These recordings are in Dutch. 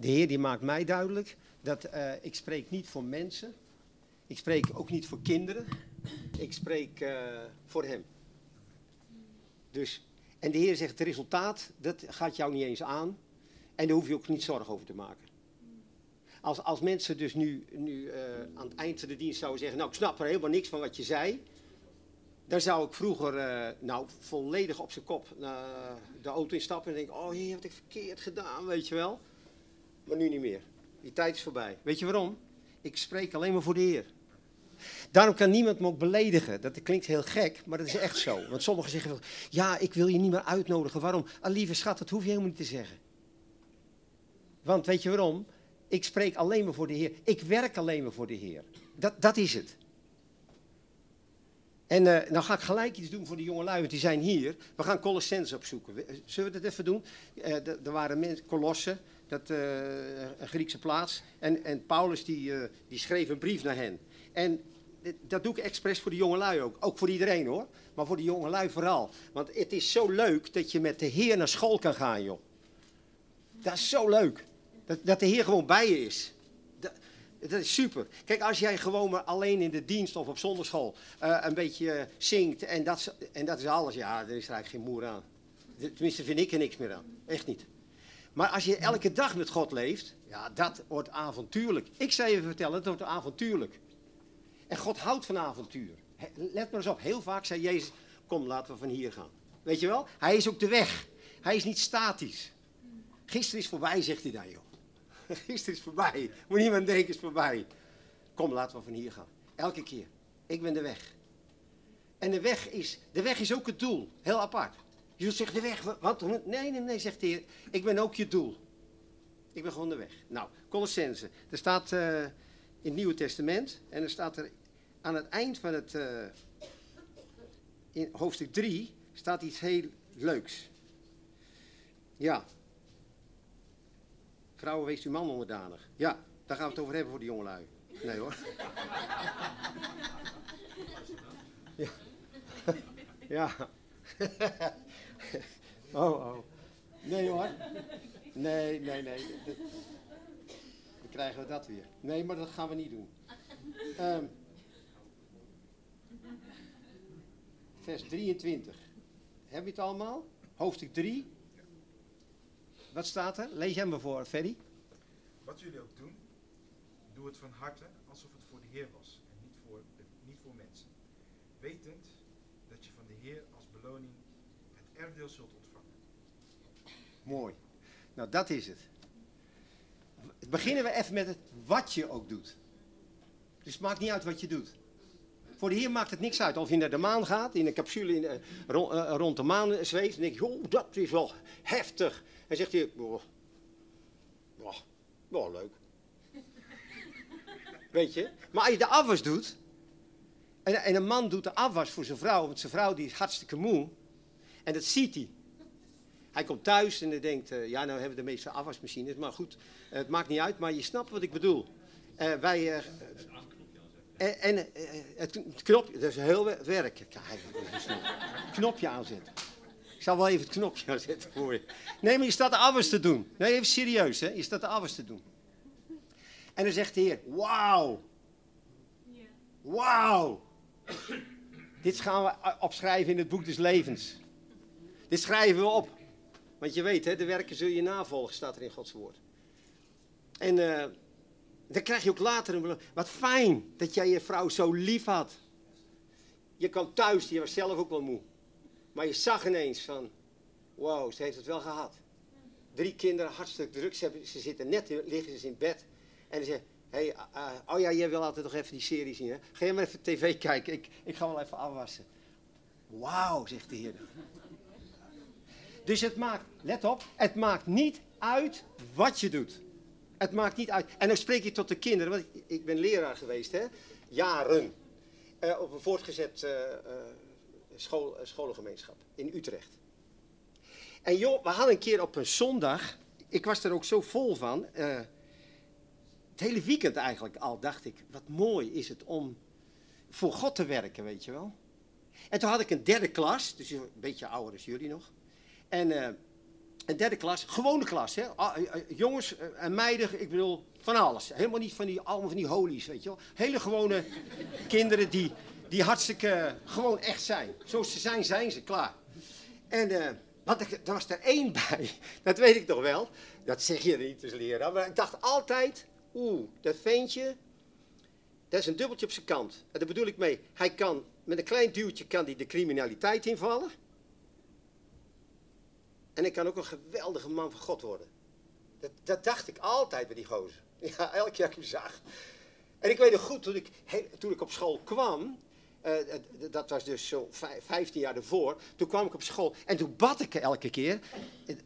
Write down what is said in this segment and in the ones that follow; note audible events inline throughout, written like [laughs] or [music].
De Heer die maakt mij duidelijk dat eh, ik spreek niet voor mensen. Ik spreek ook niet voor kinderen. Ik spreek eh, voor Hem. Dus, en de Heer zegt, het resultaat, dat gaat jou niet eens aan. En daar hoef je ook niet zorgen over te maken. Als, als mensen dus nu, nu uh, aan het eind van de dienst zouden zeggen, nou ik snap er helemaal niks van wat je zei. Dan zou ik vroeger nou, volledig op zijn kop de auto instappen en denken, oh heer, wat heb ik verkeerd gedaan, weet je wel. Maar nu niet meer. Die tijd is voorbij. Weet je waarom? Ik spreek alleen maar voor de Heer. Daarom kan niemand me ook beledigen. Dat klinkt heel gek, maar dat is echt zo. Want sommigen zeggen, ja, ik wil je niet meer uitnodigen. Waarom? Ah, lieve schat, dat hoef je helemaal niet te zeggen. Want weet je waarom? Ik spreek alleen maar voor de Heer. Ik werk alleen maar voor de Heer. Dat, dat is het. En uh, nou ga ik gelijk iets doen voor de jongelui, want die zijn hier. We gaan Colossense opzoeken. Zullen we dat even doen? Uh, er waren mensen, Colosse, dat, uh, een Griekse plaats. En, en Paulus die, die schreef een brief naar hen. En dat doe ik expres voor de jongelui ook. Ook voor iedereen hoor. Maar voor de jongelui vooral. Want het is zo leuk dat je met de Heer naar school kan gaan joh. Dat is zo leuk. Dat, dat de Heer gewoon bij je is. Dat, dat, is super. Kijk, als jij gewoon maar alleen in de dienst of op zonderschool uh, een beetje zingt en dat, en dat is alles, ja, er is eigenlijk geen moer aan. Tenminste, vind ik er niks meer aan. Echt niet. Maar als je elke dag met God leeft, ja, dat wordt avontuurlijk. Ik zou je vertellen, het wordt avontuurlijk. En God houdt van avontuur. Let maar eens op, heel vaak zei Jezus, kom, laten we van hier gaan. Weet je wel? Hij is ook de weg. Hij is niet statisch. Gisteren is voorbij, zegt hij dan, joh. [laughs] Gisteren is voorbij. Moet niemand denken, is voorbij. Kom, laten we van hier gaan. Elke keer. Ik ben de weg. En de weg is, de weg is ook het doel. Heel apart. Je zeggen, de weg, wat? Nee, nee, nee, zegt de Heer. Ik ben ook je doel. Ik ben gewoon de weg. Nou, Colossense. Er staat uh, in het Nieuwe Testament. En er staat er aan het eind van het, uh, in hoofdstuk 3, staat iets heel leuks. Ja, Vrouwen, wees uw man onderdanig. Ja, daar gaan we het over hebben voor de jongelui. Nee hoor. [laughs] Ja. Ja. [laughs] Oh, oh. Nee hoor. Nee, nee, nee. Dan krijgen we dat weer. Nee, maar dat gaan we niet doen. Um, vers 23. Heb je het allemaal? Hoofdstuk 3, wat staat er? Lees hem maar voor, Ferry. Wat jullie ook doen, doe het van harte alsof het voor de Heer was en niet voor, niet voor mensen. Wetend dat je van de Heer als beloning het erfdeel zult. Mooi. Nou, dat is het. Beginnen we even met het wat je ook doet. Dus het maakt niet uit wat je doet. Voor de Heer maakt het niks uit. Of je naar de maan gaat, in een capsule in, rond, uh, rond, de maan zweeft. Dan denk je, oh, dat is wel heftig. En zegt hij, oh, oh, oh, leuk. [laughs] Weet je? Maar als je de afwas doet, en, en, een man doet de afwas voor zijn vrouw, want zijn vrouw die is hartstikke moe, en dat ziet hij. Hij komt thuis en hij denkt, uh, ja nou hebben we de meeste afwasmachines, maar goed, het maakt niet uit, maar je snapt wat ik bedoel. Uh, wij, en, en het knopje, dat is heel werk. Knopje aanzetten. Ik zal wel even het knopje aanzetten voor je. Nee, maar je staat de afwas te doen. Nee, even serieus, hè. Je staat de afwas te doen. En dan zegt de Heer, wauw. Wauw. Dit gaan we opschrijven in het boek des levens. Dit schrijven we op. Want je weet, hè, de werken zul je navolgen, staat er in Gods woord. En uh, dan krijg je ook later een Wat fijn dat jij je vrouw zo lief had. Je kwam thuis, je was zelf ook wel moe. Maar je zag ineens van, wow, ze heeft het wel gehad. Drie kinderen, hartstikke druk. Ze, zitten net, liggen ze in bed. En ze zeggen, hey, oh ja, jij wil altijd nog even die serie zien, hè? Ga je maar even tv kijken, ik, ik ga wel even afwassen. Wauw, zegt de Heer. Dus het maakt, let op, het maakt niet uit wat je doet. Het maakt niet uit. En dan spreek je tot de kinderen, want ik, ben leraar geweest, hè? Jaren. Uh, op een voortgezet uh, school, scholengemeenschap in Utrecht. En joh, we hadden een keer op een zondag, ik was er ook zo vol van, het hele weekend eigenlijk al, dacht ik, wat mooi is het om voor God te werken, weet je wel. En toen had ik een derde klas, dus een beetje ouder als jullie nog. En, een derde klas, gewone klas, hè? Ah, eh, eh, jongens eh, en meiden, ik bedoel, van alles. Helemaal niet van die, allemaal van die holies, weet je wel. Hele gewone [laughs] kinderen die, die hartstikke gewoon echt zijn. Zoals ze zijn, zijn ze, klaar. En uh, wat ik, er was er één [laughs] bij, dat weet ik nog wel. Dat zeg je niet als leraar, maar ik dacht altijd, oeh, dat ventje, dat is een dubbeltje op zijn kant. En daar bedoel ik mee, hij kan, met een klein duwtje kan hij de criminaliteit invallen. En ik kan ook een geweldige man van God worden. Dat, dat dacht ik altijd bij die gozer. [laughs] Ja, elke keer ik hem zag. En ik weet nog goed, toen ik, toen ik op school kwam, uh, dat was dus zo 15 jaar ervoor, toen kwam ik op school en toen bad ik elke keer.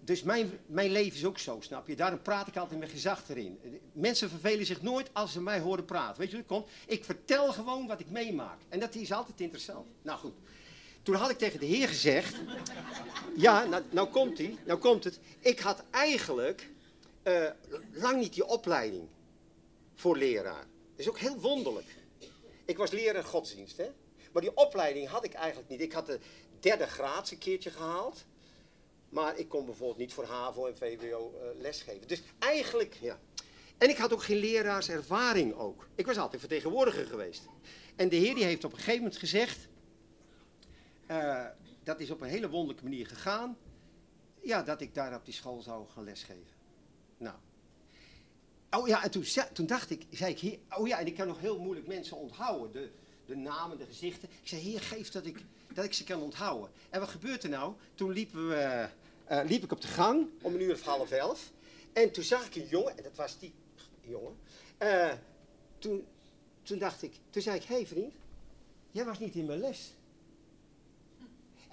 Dus mijn, mijn leven is ook zo, snap je? Daarom praat ik altijd met gezag erin. Mensen vervelen zich nooit als ze mij horen praten. Weet je het komt? Ik vertel gewoon wat ik meemaak. En dat is altijd interessant. Nou goed. Toen had ik tegen de heer gezegd, ja, nou, nou komt hij, nou komt het. Ik had eigenlijk uh, lang niet die opleiding voor leraar. Dat is ook heel wonderlijk. Ik was leraar godsdienst, hè. Maar die opleiding had ik eigenlijk niet. Ik had de derde graad een keertje gehaald. Maar ik kon bijvoorbeeld niet voor HAVO en VWO uh, lesgeven. Dus eigenlijk, ja. En ik had ook geen leraarservaring ook. Ik was altijd vertegenwoordiger geweest. En de heer die heeft op een gegeven moment gezegd... Uh, dat is op een hele wonderlijke manier gegaan. Ja, dat ik daar op die school zou gaan lesgeven. Nou. Oh ja, en toen, toen dacht ik, zei ik hier, oh ja, en ik kan nog heel moeilijk mensen onthouden. De, de namen, de gezichten. Ik zei, heer, geef dat ik, dat ik ze kan onthouden. En wat gebeurt er nou? Toen liepen we, uh, liep ik op de gang om een uur of half elf. En toen zag ik een jongen, en dat was die jongen. Toen, toen dacht ik, toen zei ik, hé hey vriend, jij was niet in mijn les.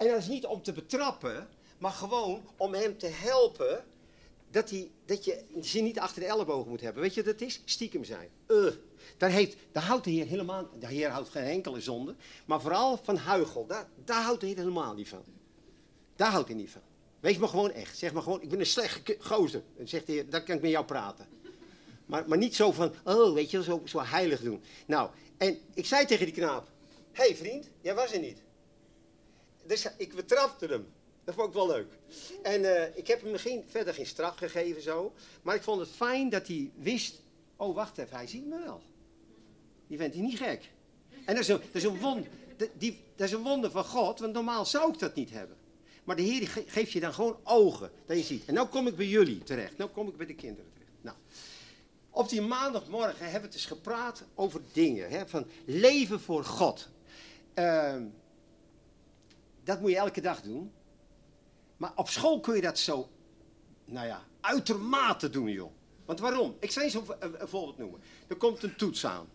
En dat is niet om te betrappen, maar gewoon om hem te helpen dat, hij, dat je ze niet achter de ellebogen moet hebben. Weet je wat dat is? Stiekem zijn. Uh, daar, heeft, daar houdt de Heer helemaal... De Heer houdt geen enkele zonde. Maar vooral van huigel. Daar, daar houdt de Heer helemaal niet van. Daar houdt hij niet van. Wees maar gewoon echt. Zeg maar gewoon, ik ben een slechte gozer. En zegt de Heer, dan kan ik met jou praten. Maar, maar niet zo van, oh, weet je, zo, zo heilig doen. Nou, en ik zei tegen die knaap... Hé hey vriend, jij was er niet. Dus ik betrapte hem. Dat vond ik wel leuk. En uh, ik heb hem geen, verder geen straf gegeven zo. Maar ik vond het fijn dat hij wist... Oh, wacht even, hij ziet me wel. Die vindt hij niet gek. En dat is een, is een, wonder, die, dat is een wonder van God, want normaal zou ik dat niet hebben. Maar de Heer geeft je dan gewoon ogen, dat je ziet. En nu kom ik bij jullie terecht. Nu kom ik bij de kinderen terecht. Nou, op die maandagmorgen hebben we het eens gepraat over dingen. Hè, van leven voor God. Uh, dat moet je elke dag doen. Maar op school kun je dat zo, nou ja, uitermate doen, joh. Want waarom? Ik zal eens een, een noemen. Er komt een toets aan.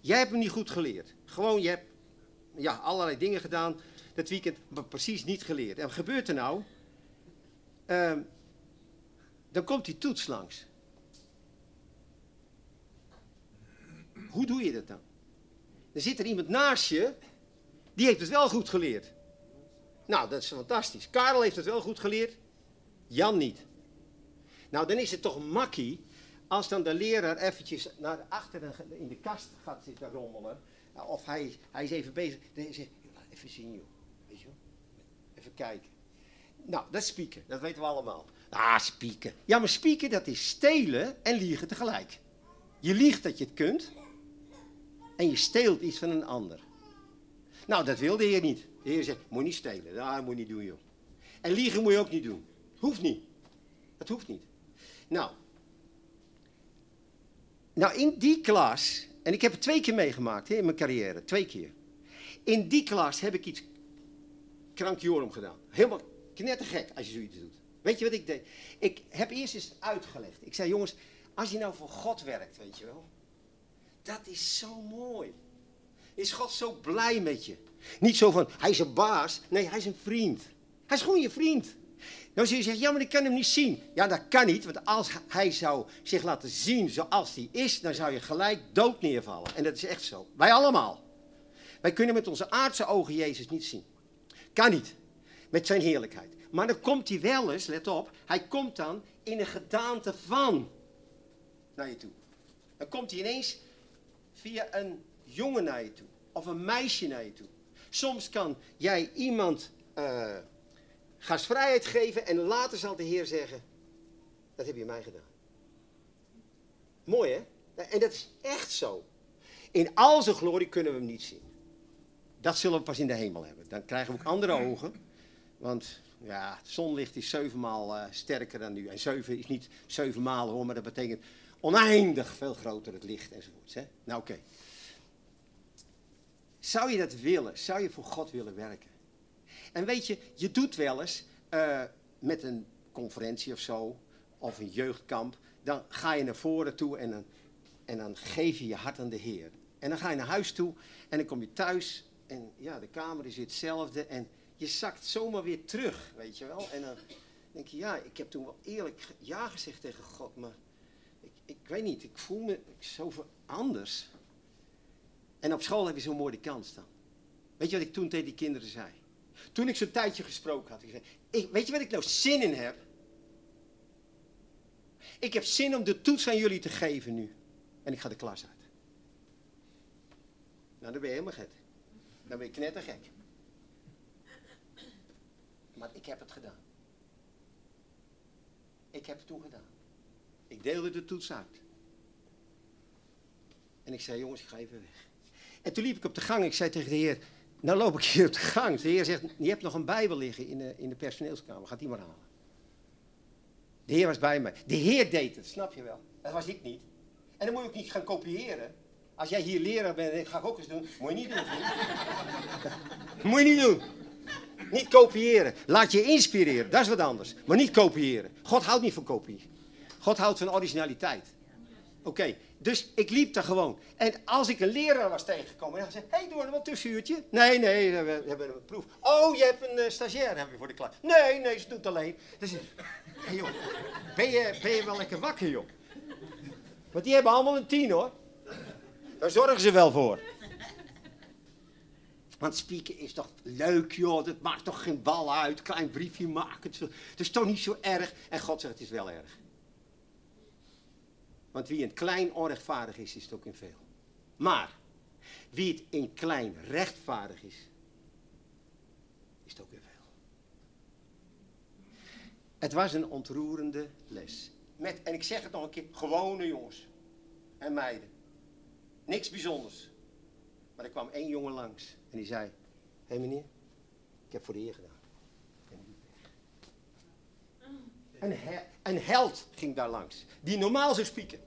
Jij hebt hem niet goed geleerd. Gewoon, je hebt ja, allerlei dingen gedaan dat weekend, maar precies niet geleerd. En wat gebeurt er nou? Uh, dan komt die toets langs. Hoe doe je dat dan? Dan zit er iemand naast je, die heeft het wel goed geleerd. Nou, dat is fantastisch. Karel heeft het wel goed geleerd, Jan niet. Nou, dan is het toch makkie als dan de leraar eventjes naar achter in de kast gaat zitten rommelen. Nou, of hij, hij is even bezig. Dan zegt even zien joh. Weet je? Even kijken. Nou, dat is spieken. Dat weten we allemaal. Ah, spieken. Ja, maar spieken dat is stelen en liegen tegelijk. Je liegt dat je het kunt. En je steelt iets van een ander. Nou, dat wil de Heer niet. De Heer zegt, moet niet stelen. Dat moet je niet doen, joh. En liegen moet je ook niet doen. Hoeft niet. Dat hoeft niet. Nou. Nou, in die klas, en ik heb het twee keer meegemaakt hè, in mijn carrière, twee keer. In die klas heb ik iets krankjorum gedaan. Helemaal knettergek als je zoiets doet. Weet je wat ik deed? Ik heb eerst eens uitgelegd. Ik zei, jongens, als je nou voor God werkt, weet je wel. Dat is zo mooi. Is God zo blij met je? Niet zo van, hij is een baas. Nee, hij is een vriend. Hij is gewoon je vriend. Nou zul je zeggen, ja, maar ik kan hem niet zien. Ja, dat kan niet, want als hij zou zich laten zien zoals hij is, dan zou je gelijk dood neervallen. En dat is echt zo. Wij allemaal. Wij kunnen met onze aardse ogen Jezus niet zien. Kan niet. Met zijn heerlijkheid. Maar dan komt hij wel eens, let op, hij komt dan in een gedaante van naar je toe. Dan komt hij ineens via een jongen naar je toe. Of een meisje naar je toe. Soms kan jij iemand uh, gastvrijheid geven en later zal de Heer zeggen, dat heb je mij gedaan. Mooi hè? En dat is echt zo. In al zijn glorie kunnen we hem niet zien. Dat zullen we pas in de hemel hebben. Dan krijgen we ook andere ogen. Want ja, zonlicht is zevenmaal uh, sterker dan nu. En zeven is niet zeven maal hoor, maar dat betekent oneindig veel groter het licht enzovoorts. Hè? Nou oké. Zou je dat willen? Zou je voor God willen werken? En weet je, je doet wel eens uh, met een conferentie of zo, of een jeugdkamp, dan ga je naar voren toe en dan, en dan geef je je hart aan de Heer. En dan ga je naar huis toe en dan kom je thuis en ja, de kamer is hetzelfde en je zakt zomaar weer terug, weet je wel. En dan denk je, ja, ik heb toen wel eerlijk ja gezegd tegen God, maar ik, ik weet niet, ik voel me zoveel anders. En op school heb je zo'n mooie kans staan. Weet je wat ik toen tegen die kinderen zei? Toen ik zo'n tijdje gesproken had, ik zei, ik, weet je wat ik nou zin in heb? Ik heb zin om de toets aan jullie te geven nu. En ik ga de klas uit. Nou, dan ben je helemaal gek. Dan ben je knettergek. Maar ik heb het gedaan. Ik heb het toen gedaan. Ik deelde de toets uit. En ik zei, jongens, ik ga even weg. En toen liep ik op de gang. Ik zei tegen de heer, nou loop ik hier op de gang. De heer zegt, je hebt nog een bijbel liggen in de, in de personeelskamer. Gaat die maar halen. De heer was bij mij. De heer deed het, snap je wel. Dat was ik niet. En dan moet je ook niet gaan kopiëren. Als jij hier leraar bent, ga ik ook eens doen. Moet je niet doen. [laughs] moet je niet doen. Niet kopiëren. Laat je inspireren. Dat is wat anders. Maar niet kopiëren. God houdt niet van kopie. God houdt van originaliteit. Oké, dus ik liep daar gewoon. En als ik een leraar was tegengekomen, dan zei hé, hey, doe nog een tussenuurtje. Nee, nee, we hebben een proef. Oh, je hebt een uh, stagiair heb je voor de klas. Nee, nee, ze doet alleen. Dus, hey, joh, ben je, ben je wel lekker wakker, joh? Want die hebben allemaal een tien, hoor. Daar zorgen ze wel voor. Want spieken is toch leuk, joh. Dat maakt toch geen bal uit. Klein briefje maken. Het is toch niet zo erg. En God zegt, het is wel erg. Want wie in klein onrechtvaardig is, is het ook in veel. Maar wie het in klein rechtvaardig is, is het ook in veel. Het was een ontroerende les. Met, en ik zeg het nog een keer, gewone jongens en meiden. Niks bijzonders. Maar er kwam één jongen langs en die zei, hé hey meneer, ik heb voor de Heer gedaan. Een, een held ging daar langs, die normaal zou spieken.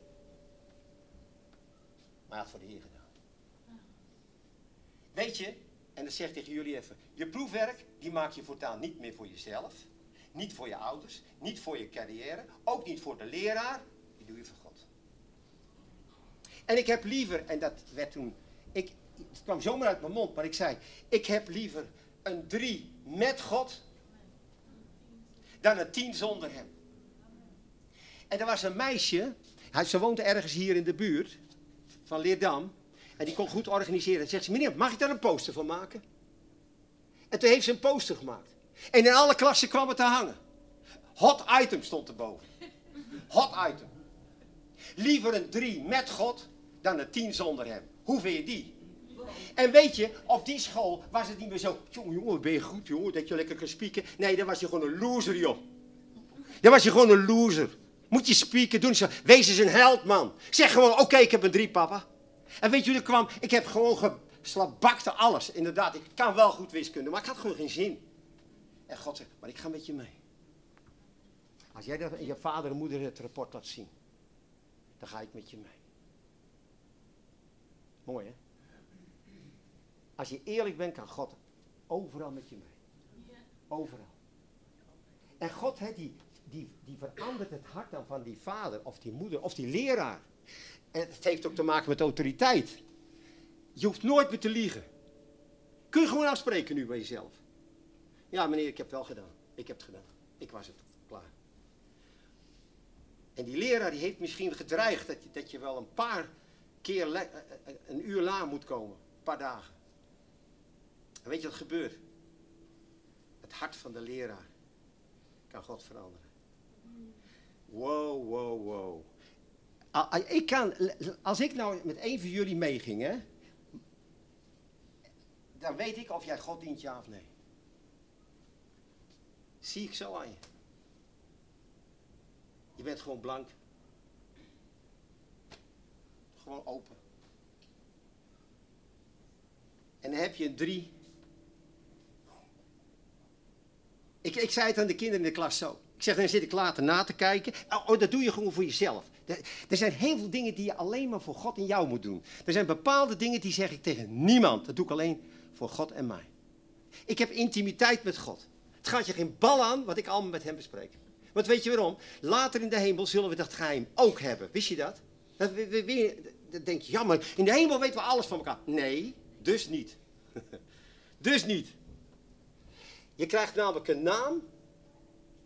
Maar hij had voor de Heer gedaan. Weet je, en dat zeg ik tegen jullie even, je proefwerk, die maak je voortaan niet meer voor jezelf, niet voor je ouders, niet voor je carrière, ook niet voor de leraar, die doe je voor God. En ik heb liever, en dat werd toen, ik, het kwam zomaar uit mijn mond, maar ik zei, ik heb liever een drie met God dan een tien zonder hem. En er was een meisje, ze woont ergens hier in de buurt van Leerdam. En die kon goed organiseren. En zegt ze, meneer, mag ik daar een poster van maken? En toen heeft ze een poster gemaakt. En in alle klassen kwam het te hangen. Hot item stond erboven. Hot item. Liever een drie met God dan een tien zonder hem. Hoe vind je die? En weet je, op die school was het niet meer zo. Jongen, jongen, ben je goed, jongen, dat je lekker kan spieken. Nee, dan was je gewoon een loser, joh. Dan was je gewoon een loser. Moet je spieken doen. Wees eens een held, man. Zeg gewoon, oké, ik heb een drie, papa. En weet je hoe er kwam? Ik heb gewoon geslabakte alles. Inderdaad, ik kan wel goed wiskunde, maar ik had gewoon geen zin. En God zegt, maar ik ga met je mee. Als jij dat je vader en moeder het rapport laat zien, dan ga ik met je mee. Mooi, hè? Als je eerlijk bent, kan God overal met je mee. Overal. En God, hè, die, die, die verandert het hart dan van die vader of die moeder of die leraar. En het heeft ook te maken met autoriteit. Je hoeft nooit meer te liegen. Kun je gewoon afspreken nu bij jezelf. Ja, meneer, ik heb wel gedaan. Ik heb het gedaan. Ik was het. Klaar. En die leraar die heeft misschien gedreigd dat je, dat je wel een paar keer eh, eh, een uur laat moet komen. Een paar dagen. En weet je wat gebeurt? Het hart van de leraar kan God veranderen. Wow, wow, wow. Ik kan, als ik nou met een van jullie meeging, hè, dan weet ik of jij God dient, ja of nee. zie ik zo aan je. Je bent gewoon blank. Gewoon open. En dan heb je drie. Ik, ik zei het aan de kinderen in de klas zo. Ik zeg, dan zit ik later na te kijken. Oh, oh, dat doe je gewoon voor jezelf. Er zijn heel veel dingen die je alleen maar voor God en jou moet doen. Er zijn bepaalde dingen die zeg ik tegen niemand. Dat doe ik alleen voor God en mij. Ik heb intimiteit met God. Het gaat je geen bal aan wat ik allemaal met hem bespreek. Want weet je waarom? Later in de hemel zullen we dat geheim ook hebben. Wist je dat? Dan denk je, ja, maar in de hemel weten we alles van elkaar. Nee, dus niet. [laughs] dus niet. Je krijgt namelijk een naam.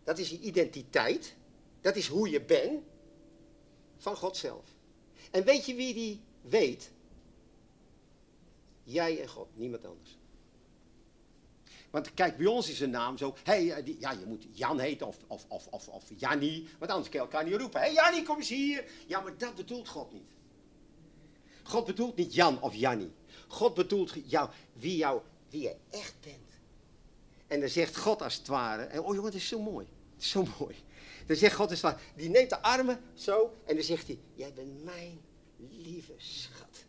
Dat is je identiteit. Dat is hoe je bent. Van God zelf. En weet je wie die weet? Jij en God, niemand anders. Want kijk, bij ons is een naam zo. Hey, eh, ja, je moet Jan heten of, of, of, of, of Jannie. Want anders kan je elkaar niet roepen. Hé hey, Jannie, kom eens hier. Ja, maar dat bedoelt God niet. God bedoelt niet Jan of Jannie. God bedoelt jou, wie, jou, wie je echt bent. En dan zegt God als het ware. En, oh jongen, dat is zo mooi. Het is zo mooi. Dan zegt God als het. Die neemt de armen zo. En dan zegt hij. Jij bent mijn lieve schat.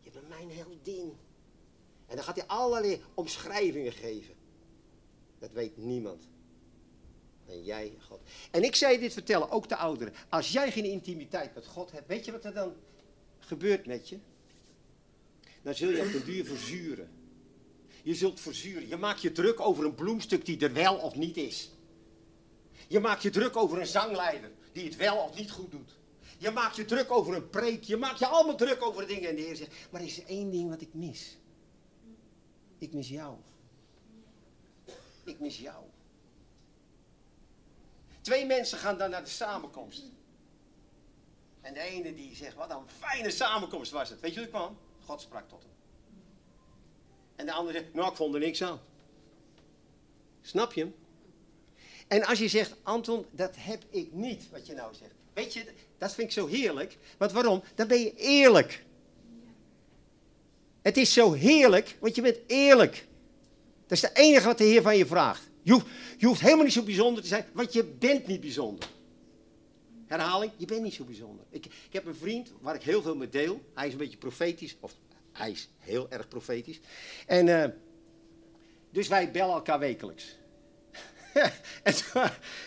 Je bent mijn heldin. En dan gaat hij allerlei omschrijvingen geven. Dat weet niemand. En jij, God. En ik zei dit vertellen, ook de ouderen. Als jij geen intimiteit met God hebt, weet je wat er dan gebeurt met je? Dan zul je op de duur verzuren. Je zult verzuren. Je maakt je druk over een bloemstuk die er wel of niet is. Je maakt je druk over een zangleider die het wel of niet goed doet. Je maakt je druk over een preek. Je maakt je allemaal druk over dingen. En de Heer zegt, maar er is één ding wat ik mis. Ik mis jou. Ik mis jou. Twee mensen gaan dan naar de samenkomst. En de ene die zegt, wat een fijne samenkomst was het. Weet je hoe het kwam? God sprak tot hem. En de andere zegt, nou ik vond er niks aan. Snap je hem? En als je zegt, Anton, dat heb ik niet, wat je nou zegt. Weet je, dat vind ik zo heerlijk. Want waarom? Dan ben je eerlijk. Het is zo heerlijk, want je bent eerlijk. Dat is het enige wat de Heer van je vraagt. Je hoeft, je hoeft helemaal niet zo bijzonder te zijn, want je bent niet bijzonder. Herhaling, je bent niet zo bijzonder. Ik, ik heb een vriend waar ik heel veel mee deel. Hij is een beetje profetisch, of hij is heel erg profetisch. En uh, dus wij bellen elkaar wekelijks. [laughs] en, toen,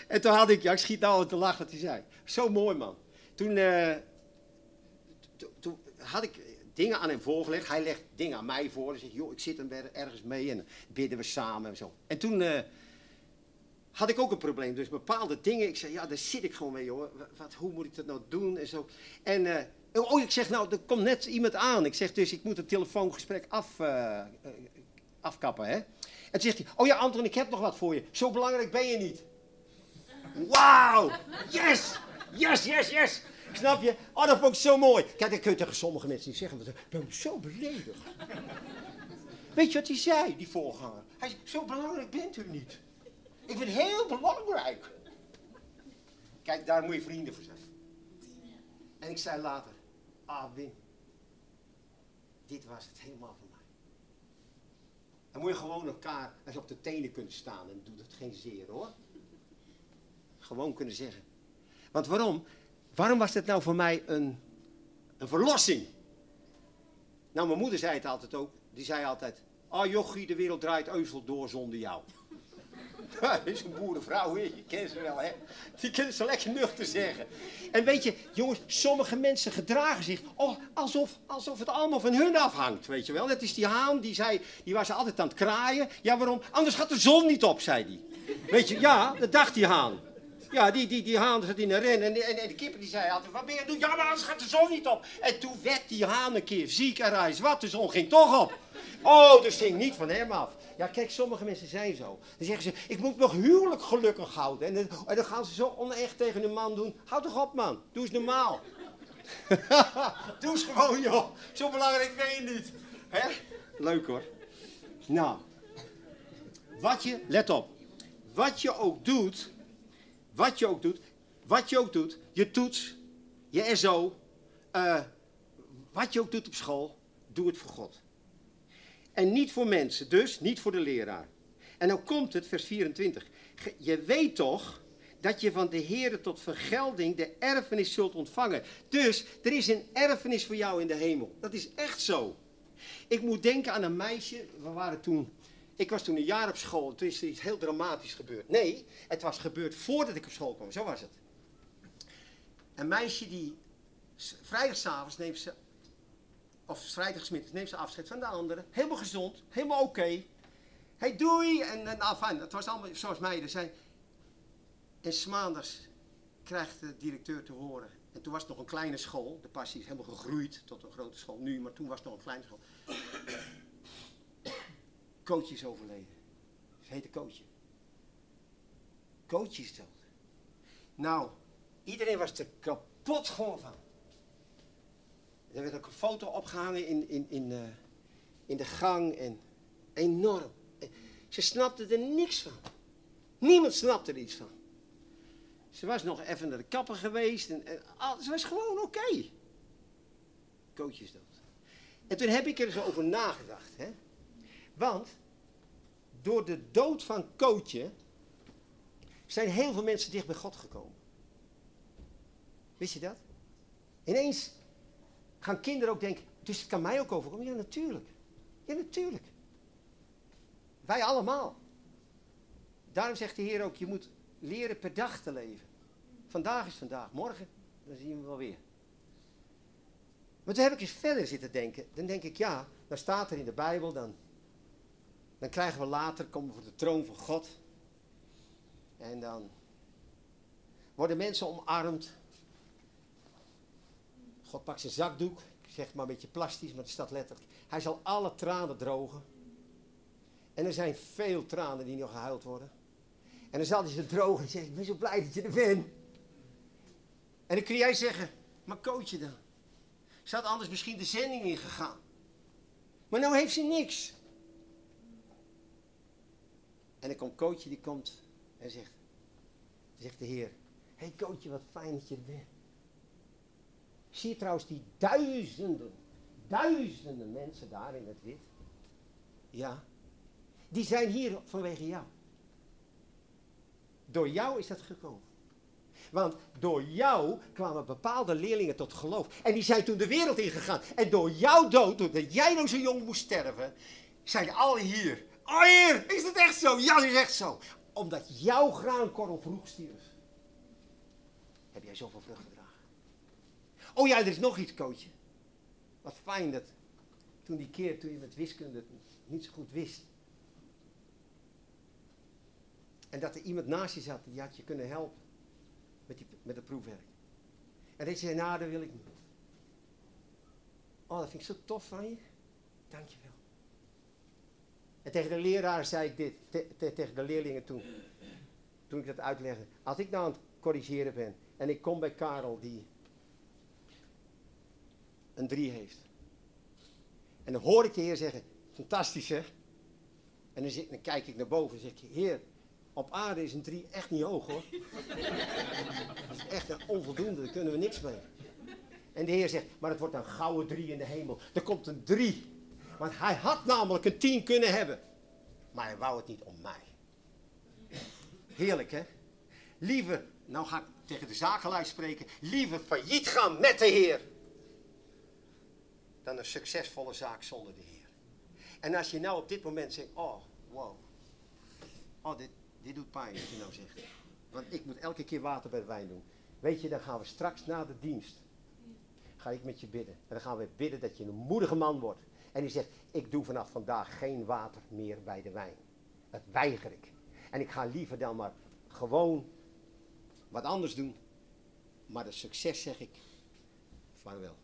en, toen, had ik, ja, ik schiet nou te lachen wat hij zei. Zo mooi man. Toen, uh, toen had ik dingen aan hem voorgelegd. Hij legt dingen aan mij voor. Hij zegt, joh, ik zit hem ergens mee en bidden we samen en zo. En toen uh, had ik ook een probleem. Dus bepaalde dingen, ik zei, ja, daar zit ik gewoon mee, jongen. Wat, hoe moet ik dat nou doen en zo. En, oh, ik zeg, nou, er komt net iemand aan. Ik zeg, dus ik moet het telefoongesprek af, uh, afkappen, hè. En zegt hij, oh ja, Anton, ik heb nog wat voor je. Zo belangrijk ben je niet. Wauw, yes, yes, yes, yes. Snap je? Oh, dat vond ik zo mooi. Kijk, dat kun je tegen sommige mensen niet zeggen. ik ben zo beledigd. Weet je wat hij zei, die voorganger? Hij zei, zo belangrijk bent u niet. Ik ben heel belangrijk. Kijk, daar moet je vrienden voor zijn. En ik zei later, ah Wim, dit was het helemaal voor mij. Dan moet je gewoon elkaar eens op de tenen kunnen staan en doet het geen zeer hoor. Gewoon kunnen zeggen. Want waarom? Waarom was dit nou voor mij een, een verlossing? Nou, mijn moeder zei het altijd ook. Die zei altijd, ah oh, jochie, de wereld draait euvel door zonder jou. [laughs] dat is een boerenvrouw, je kent ze wel, hè? Die kunnen ze lekker nuchter zeggen. En weet je, jongens, sommige mensen gedragen zich alsof, alsof het allemaal van hun afhangt, weet je wel. Dat is die haan, die, zei, die was altijd aan het kraaien. Ja, waarom? Anders gaat de zon niet op, zei hij. Weet je, ja, dat dacht die haan. Ja, die, die, die haan zat in een ren en, en, en de kipper die zei altijd, wat ben je aan doen? Ja, maar anders gaat de zon niet op. En toen werd die haan een keer ziek en reis. Wat, de zon ging toch op. Oh, dus ging niet van hem af. Ja, kijk, sommige mensen zijn zo. Dan zeggen ze, ik moet nog huwelijk gelukkig houden. En, dan gaan ze zo onecht tegen een man doen. Houd toch op, man. Doe eens normaal. [laughs] Doe eens gewoon, joh. Zo belangrijk ben je niet. Hè? Leuk hoor. Nou, wat je, let op. Wat je ook doet, wat je ook doet, wat je ook doet, je toets, je SO, eh, wat je ook doet op school, doe het voor God. En niet voor mensen, dus niet voor de leraar. En dan komt het, vers 24. Ge- Je weet toch dat je van de Heer tot vergelding de erfenis zult ontvangen. Dus er is een erfenis voor jou in de hemel. Dat is echt zo. Ik moet denken aan een meisje. We waren toen. Ik was toen een jaar op school. Toen is er iets heel dramatisch gebeurd. Nee, het was gebeurd voordat ik op school kwam. Zo was het. Een meisje die vrijdagavond neemt ze. Of vrijdagmiddag neemt ze afscheid van de andere. Helemaal gezond. Helemaal oké. Hey, doei! En, en afijn, het was allemaal zoals meiden zijn. En 's maandags krijgt de directeur te horen. En toen was het nog een kleine school. De passie is helemaal gegroeid tot een grote school nu, maar toen was het nog een kleine school. Coach is overleden. Ze heette Coachje. Coachje is dood. Nou, iedereen was er kapot gewoon van. Er werd ook een foto opgehangen in, in, in, eh, in de gang en enorm. Ze snapte er niks van. Niemand snapte er iets van. Ze was nog even naar de kapper geweest en, ze was gewoon oké. Coach is dood. En toen heb ik er zo over nagedacht. Hè? Want door de dood van Kootje zijn heel veel mensen dicht bij God gekomen. Wist je dat? Ineens gaan kinderen ook denken, dus het kan mij ook overkomen. Ja, natuurlijk. Ja, natuurlijk. Wij allemaal. Daarom zegt de Heer ook, je moet leren per dag te leven. Vandaag is vandaag, morgen, dan zien we wel weer. Maar toen heb ik eens verder zitten denken. Dan denk ik, ja, dan staat er in de Bijbel, dan, dan krijgen we later, komen we voor de troon van God. En dan worden mensen omarmd. God pakt zijn zakdoek, ik zeg maar een beetje plastisch, maar het staat letterlijk. Hij zal alle tranen drogen. En er zijn veel tranen die nog gehuild worden. En dan zal hij ze drogen en zeggen, ik ben zo blij dat je er bent. En dan kun jij zeggen, maar coach je dan? Ze had anders misschien de zending ingegaan. Maar nou heeft ze niks. En dan komt coachje, die komt en zegt, zegt de Heer, hé hey coachje, wat fijn dat je er bent. Zie je trouwens die duizenden, duizenden mensen daar in het wit? Ja. Die zijn hier vanwege jou. Door jou is dat gekomen. Want door jou kwamen bepaalde leerlingen tot geloof. En die zijn toen de wereld ingegaan. En door jouw dood, doordat jij nou zo jong moest sterven, zijn alle hier. Oh heer, is het echt zo? Ja, is echt zo. Omdat jouw graankorrel vroeg stierf. Heb jij zoveel vrucht gedragen. Oh ja, er is nog iets, coachje. Wat fijn dat toen die keer, toen je met wiskunde niet zo goed wist. En dat er iemand naast je zat die had je kunnen helpen met, die, met het proefwerk. En dat je zei, nou, dat wil ik niet. Oh, dat vind ik zo tof van je. Dank je wel. En tegen de leraar zei ik dit, te- te- tegen de leerlingen toen, toen ik dat uitlegde. Als ik nou aan het corrigeren ben en ik kom bij Karel die een drie heeft. En dan hoor ik de Heer zeggen, fantastisch hè. En dan, kijk ik naar boven en zeg ik, Heer, op aarde is een drie echt niet hoog hoor. Dat is echt een onvoldoende, daar kunnen we niks mee. En de Heer zegt, maar het wordt een gouden drie in de hemel. Er komt een drie. Want hij had namelijk een tien kunnen hebben. Maar hij wou het niet om mij. Heerlijk hè? Liever, nou ga ik tegen de zakenlui spreken, liever failliet gaan met de Heer. Dan een succesvolle zaak zonder de Heer. En als je nou op dit moment zegt, oh, wow. Oh, dit, dit doet pijn wat je nou zegt. Want ik moet elke keer water bij de wijn doen. Weet je, dan gaan we straks na de dienst. Ga ik met je bidden. En dan gaan we bidden dat je een moedige man wordt. En die zegt, ik doe vanaf vandaag geen water meer bij de wijn. Dat weiger ik. En ik ga liever dan maar gewoon wat anders doen. Maar de succes zeg ik, vaarwel.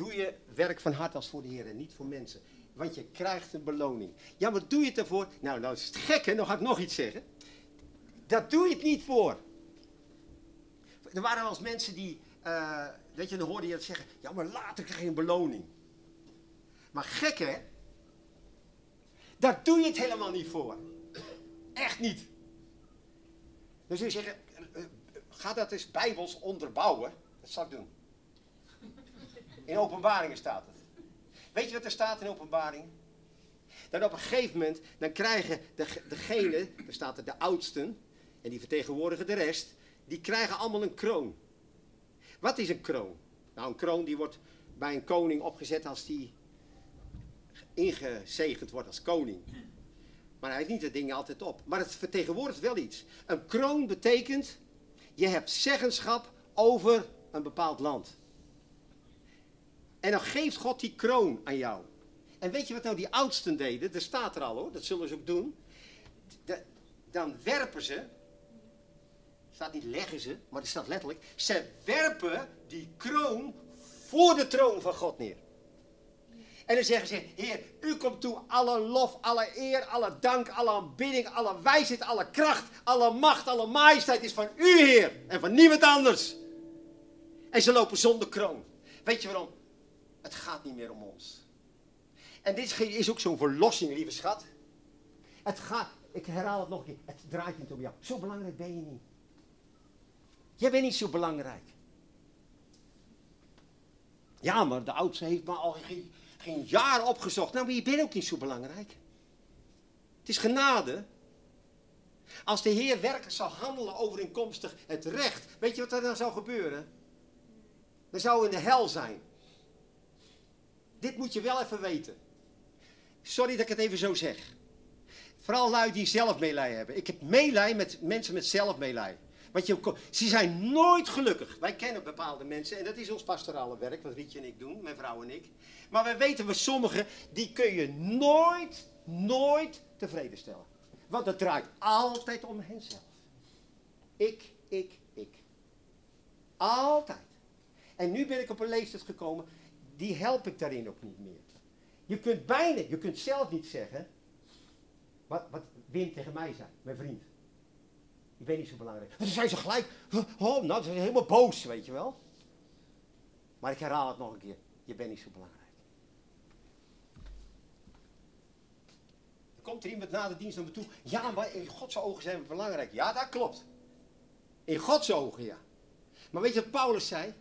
Doe je werk van hart als voor de Heer en niet voor mensen. Want je krijgt een beloning. Ja, maar doe je het ervoor? Nou, nou is het gek hè, dan ga ik nog iets zeggen. Dat doe je het niet voor. Er waren wel eens mensen die, eh, weet je, dan hoorde je het zeggen. Ja, maar later krijg je een beloning. Maar gek hè? Daar doe je het helemaal niet voor. Echt niet. Dan zul je zeggen, eh, eh, ga dat eens bijbels onderbouwen. Dat zal ik doen. In openbaringen staat het. Weet je wat er staat in openbaring? Dan op een gegeven moment, dan krijgen de, degene, daar staat er de oudsten, en die vertegenwoordigen de rest, die krijgen allemaal een kroon. Wat is een kroon? Nou, een kroon die wordt bij een koning opgezet als die ingezegend wordt als koning. Maar hij heeft niet het ding altijd op. Maar het vertegenwoordigt wel iets. Een kroon betekent, je hebt zeggenschap over een bepaald land. En dan geeft God die kroon aan jou. En weet je wat nou die oudsten deden? Dat staat er al hoor, dat zullen ze ook doen. dan werpen ze, staat niet leggen ze, maar het staat letterlijk. Ze werpen die kroon voor de troon van God neer. En dan zeggen ze, Heer, u komt toe alle lof, alle eer, alle dank, alle aanbidding, alle wijsheid, alle kracht, alle macht, alle majesteit is van u, Heer. En van niemand anders. En ze lopen zonder kroon. Weet je waarom? Het gaat niet meer om ons. En dit is ook zo'n verlossing, lieve schat. Het gaat, ik herhaal het nog een keer, het draait niet om jou. Zo belangrijk ben je niet. Jij bent niet zo belangrijk. Ja, maar de oudste heeft me al geen, geen jaar opgezocht. Nou, maar je bent ook niet zo belangrijk. Het is genade. Als de Heer werkelijk zou handelen overeenkomstig het recht, weet je wat er dan zou gebeuren? Dan zou in de hel zijn. Dit moet je wel even weten. Sorry dat ik het even zo zeg. Vooral lui die zelfmeelij hebben. Ik heb meelij met mensen met zelfmeelij. Want je, ze zijn nooit gelukkig. Wij kennen bepaalde mensen en dat is ons pastorale werk, wat Rietje en ik doen, mijn vrouw en ik. Maar we weten we sommigen, die kun je nooit, nooit tevreden stellen. Want het draait altijd om henzelf. Ik, ik, ik. Altijd. En nu ben ik op een leeftijd gekomen, die help ik daarin ook niet meer. Je kunt bijna, je kunt zelf niet zeggen, wat, wat Wim tegen mij zei, mijn vriend. Ik ben niet zo belangrijk. dan zijn ze gelijk, oh, nou, ze zijn helemaal boos, weet je wel. Maar ik herhaal het nog een keer, je bent niet zo belangrijk. Komt er iemand na de dienst naar me toe, ja, maar in Gods ogen zijn we belangrijk. Ja, dat klopt. In Gods ogen, ja. Maar weet je wat Paulus zei?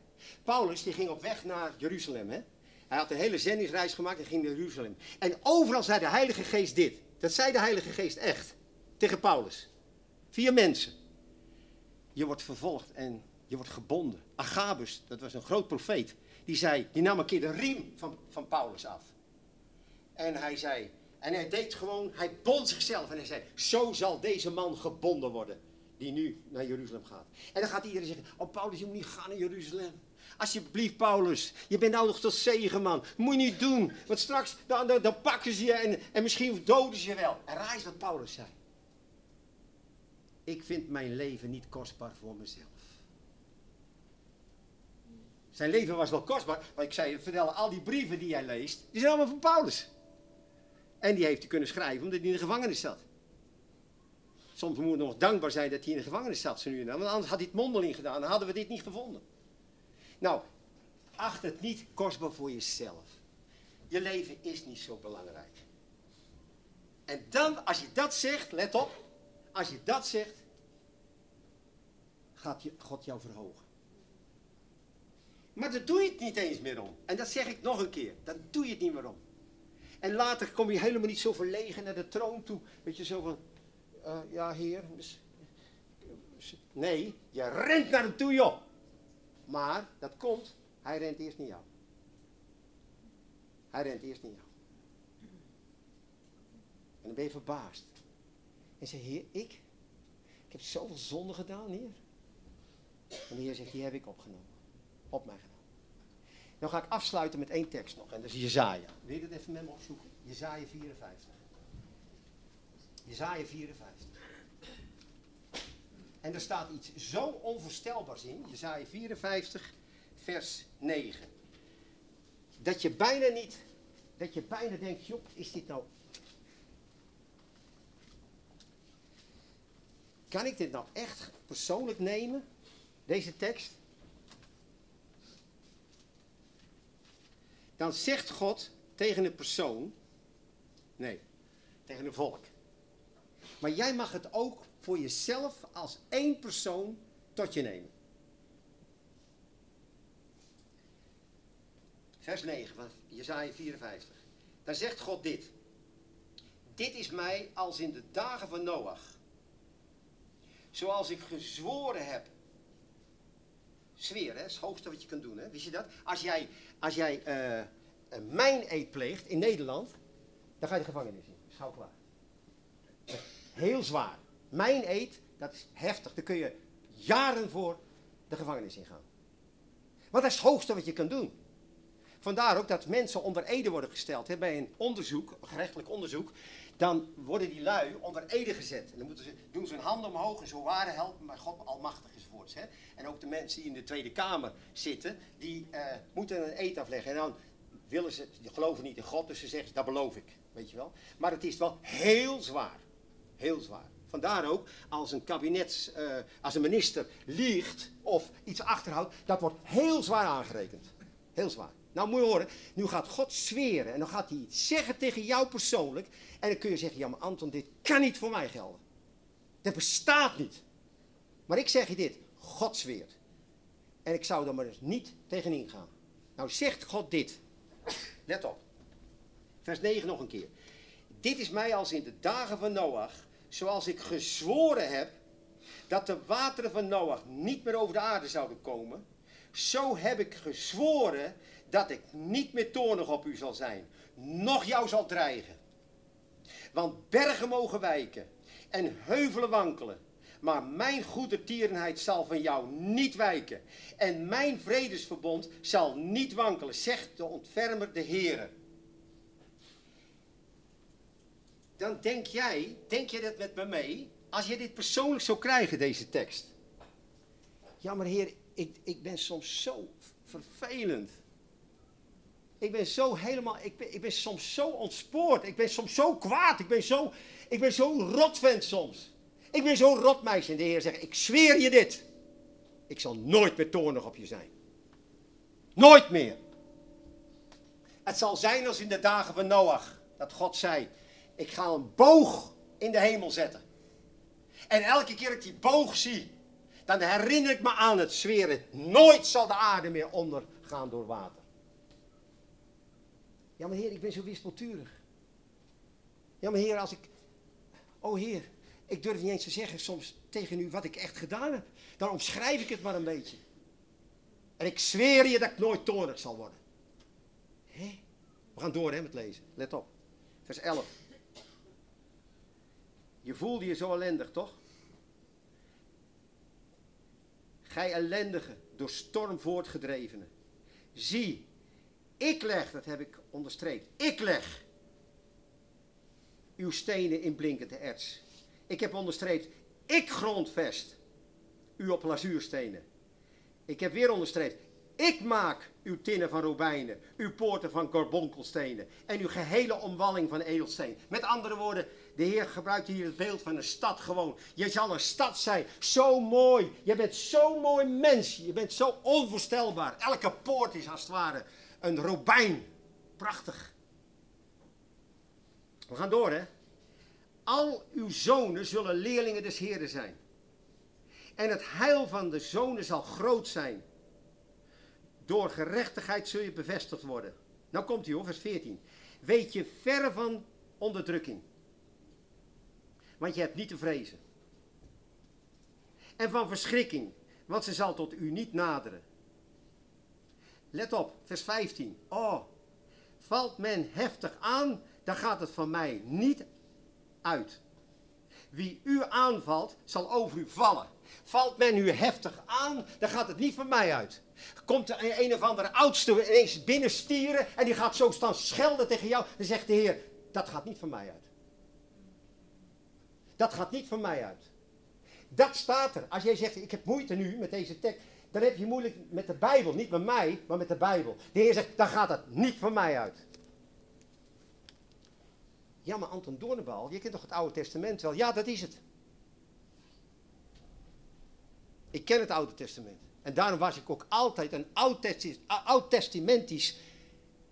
Paulus die ging op weg naar Jeruzalem. Hè? Hij had een hele zendingsreis gemaakt en ging naar Jeruzalem. En overal zei de Heilige Geest dit. Dat zei de Heilige Geest echt. Tegen Paulus. Vier mensen. Je wordt vervolgd en je wordt gebonden. Agabus, dat was een groot profeet. Die zei, die nam een keer de riem van, van Paulus af. En hij zei, en hij deed gewoon, hij bond zichzelf. En hij zei, zo zal deze man gebonden worden. Die nu naar Jeruzalem gaat. En dan gaat iedereen zeggen, oh Paulus, je moet niet gaan naar Jeruzalem. Alsjeblieft, Paulus. Je bent nou nog tot zegen, man. Moet je niet doen. Want straks dan, dan, pakken ze je en, en misschien doden ze je wel. En raar is wat Paulus zei. Ik vind mijn leven niet kostbaar voor mezelf. Zijn leven was wel kostbaar. Maar ik zei, vertel, al die brieven die jij leest, die zijn allemaal van Paulus. En die heeft hij kunnen schrijven omdat hij in de gevangenis zat. Soms moeten we nog dankbaar zijn dat hij in de gevangenis zat, zo nu en dan. Want anders had hij het mondeling gedaan, dan hadden we dit niet gevonden. Nou, acht het niet kostbaar voor jezelf. Je leven is niet zo belangrijk. En dan, als je dat zegt, let op, als je dat zegt, gaat je, God jou verhogen. Maar daar doe je het niet eens meer om. En dat zeg ik nog een keer, dan doe je het niet meer om. En later kom je helemaal niet zo verlegen naar de troon toe. Weet je, zo van, uh, ja heer. Nee, je rent naar hem toe joh. Maar dat komt, hij rent eerst naar jou. Hij rent eerst naar jou. En dan ben je verbaasd. En zeg, heer, ik? Ik heb zoveel zonde gedaan, heer. En de heer zegt, die heb ik opgenomen. Op mij genomen. Dan ga ik afsluiten met één tekst nog. En dat is Jezaja. Wil je dat even met me opzoeken? Jezaja 54. Jezaja 54. En er staat iets zo onvoorstelbaars in, Jezaja 54, vers 9. Dat je bijna niet, dat je bijna denkt, joh, is dit nou... Kan ik dit nou echt persoonlijk nemen, deze tekst? Dan zegt God tegen een persoon, nee, tegen een volk. Maar jij mag het ook voor jezelf als één persoon tot je nemen. Vers 9 van Jezaja 54. Daar zegt God dit. dit is mij als in de dagen van Noach. Zoals ik gezworen heb. Zweer, hè, is het hoogste wat je kunt doen. Hè? Wist je dat? Als jij, als jij uh, mijn eet pleegt in Nederland, dan ga je de gevangenis in. Gauw klaar. Heel zwaar. Mijn eet, dat is heftig. Daar kun je jaren voor de gevangenis in gaan. Want dat is het hoogste wat je kan doen. Vandaar ook dat mensen onder ede worden gesteld. Bij een onderzoek, een gerechtelijk onderzoek, dan worden die lui onder ede gezet. En dan moeten ze, doen ze hun handen omhoog en zo waren helpen, maar God almachtig enzovoorts. Hè. En ook de mensen die in de Tweede Kamer zitten, die uh, moeten een eed afleggen. En dan willen ze, die geloven niet in God, dus ze zeggen, dat beloof ik. Weet je wel. Maar het is wel heel zwaar. Heel zwaar. Vandaar ook, als een kabinet, uh, als een minister liegt of iets achterhoudt, dat wordt heel zwaar aangerekend. Heel zwaar. Nou moet je horen, nu gaat God zweren en dan gaat hij iets zeggen tegen jou persoonlijk. En dan kun je zeggen, ja maar Anton, dit kan niet voor mij gelden. Dat bestaat niet. Maar ik zeg je dit, God zweert. En ik zou er maar eens niet tegenin gaan. Nou zegt God dit. Let op. Vers 9 nog een keer. Dit is mij als in de dagen van Noach, zoals ik gezworen heb, dat de wateren van Noach niet meer over de aarde zouden komen. Zo heb ik gezworen dat ik niet meer toornig op u zal zijn, noch jou zal dreigen. Want bergen mogen wijken en heuvelen wankelen, maar mijn goedertierenheid zal van jou niet wijken. En mijn vredesverbond zal niet wankelen, zegt de ontfermer de Heere. Dan denk jij, denk je dat met me mee, als je dit persoonlijk zou krijgen, deze tekst. Ja, maar Heer, ik, ik ben soms zo vervelend. Ik ben zo helemaal, ik ben, ik ben soms zo ontspoord. Ik ben soms zo kwaad. Ik ben zo, ik ben zo rotvent soms. Ik ben zo rotmeisje. En de Heer zegt, ik zweer je dit. Ik zal nooit meer toornig op je zijn. Nooit meer. Het zal zijn als in de dagen van Noach. Dat God zei, ik ga een boog in de hemel zetten. En elke keer dat ik die boog zie, dan herinner ik me aan het zweren. Nooit zal de aarde meer ondergaan door water. Ja, maar Heer, ik ben zo wispelturig. Ja, Heer, als ik. Oh Heer, ik durf niet eens te zeggen soms tegen u wat ik echt gedaan heb. Dan omschrijf ik het maar een beetje. En ik zweer je dat ik nooit toornig zal worden. Hé? We gaan door hè, met lezen. Let op. Vers 11. Je voelde je zo ellendig, toch? Gij ellendige, door storm voortgedrevene. Zie, ik leg, dat heb ik onderstreept, ik leg uw stenen in blinkende erts. Ik heb onderstreept, ik grondvest u op lazuurstenen. Ik heb weer onderstreept, ik maak uw tinnen van robijnen, uw poorten van carbonkelstenen en uw gehele omwalling van edelsteen. Met andere woorden, de Heer gebruikt hier het beeld van een stad gewoon. Je zal een stad zijn, zo mooi. Je bent zo'n mooi mens, je bent zo onvoorstelbaar. Elke poort is als het ware een robijn. Prachtig. We gaan door, hè. Al uw zonen zullen leerlingen des Heeren zijn. En het heil van de zonen zal groot zijn. Door gerechtigheid zul je bevestigd worden. Nou komt hij hoor, vers 14. Weet je ver van onderdrukking. Want je hebt niet te vrezen. En van verschrikking, want ze zal tot u niet naderen. Let op, vers 15. Oh, valt men heftig aan, dan gaat het van mij niet uit. Wie u aanvalt, zal over u vallen. Valt men u heftig aan, dan gaat het niet van mij uit. Komt er een of andere oudste ineens binnenstieren en die gaat zo staan schelden tegen jou, dan zegt de Heer, dat gaat niet van mij uit. Dat gaat niet van mij uit. Dat staat er. Als jij zegt, ik heb moeite nu met deze tekst, dan heb je moeilijk met de Bijbel. Niet met mij, maar met de Bijbel. De Heer zegt, dan gaat het niet van mij uit. Ja, maar Anton Doornbal, je kent toch het Oude Testament wel? Ja, dat is het. Ik ken het Oude Testament. En daarom was ik ook altijd een oud-testamentisch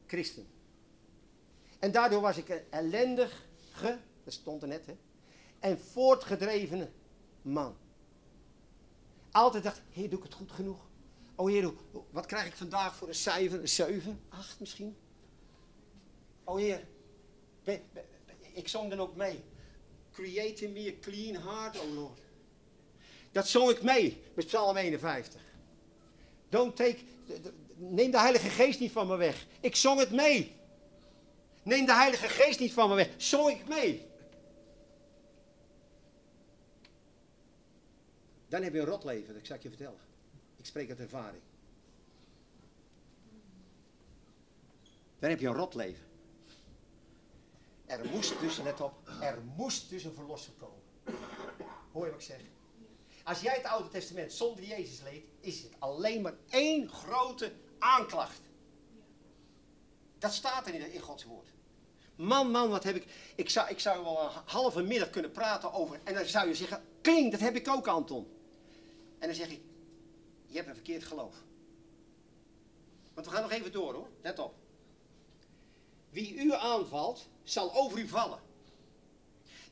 christen. En daardoor was ik een ellendige, dat stond er net, hè, en voortgedrevene man. Altijd dacht, heer, doe ik het goed genoeg? Oh heer, wat krijg ik vandaag voor een cijfer? Een 7, 8 misschien? Oh heer, ik zong dan ook mee. Create in me a clean heart, oh Lord. Dat zong ik mee met Psalm 51. Don't take, neem de Heilige Geest niet van me weg. Ik zong het mee. Neem de Heilige Geest niet van me weg. Zong ik mee. Dan heb je een rotleven, dat zal ik je vertellen. Ik spreek uit ervaring. Dan heb je een rotleven. Er moest dus, let op, er moest dus een verlosser komen. Hoor je wat ik zeg? Als jij het Oude Testament zonder Jezus leest, is het alleen maar één grote aanklacht. Dat staat er in, in Gods woord. Man, man, wat heb ik. Ik zou, ik zou wel een halve middag kunnen praten over. En dan zou je zeggen: Kling, dat heb ik ook, Anton. En dan zeg ik: Je hebt een verkeerd geloof. Want we gaan nog even door hoor. Let op. Wie u aanvalt, zal over u vallen.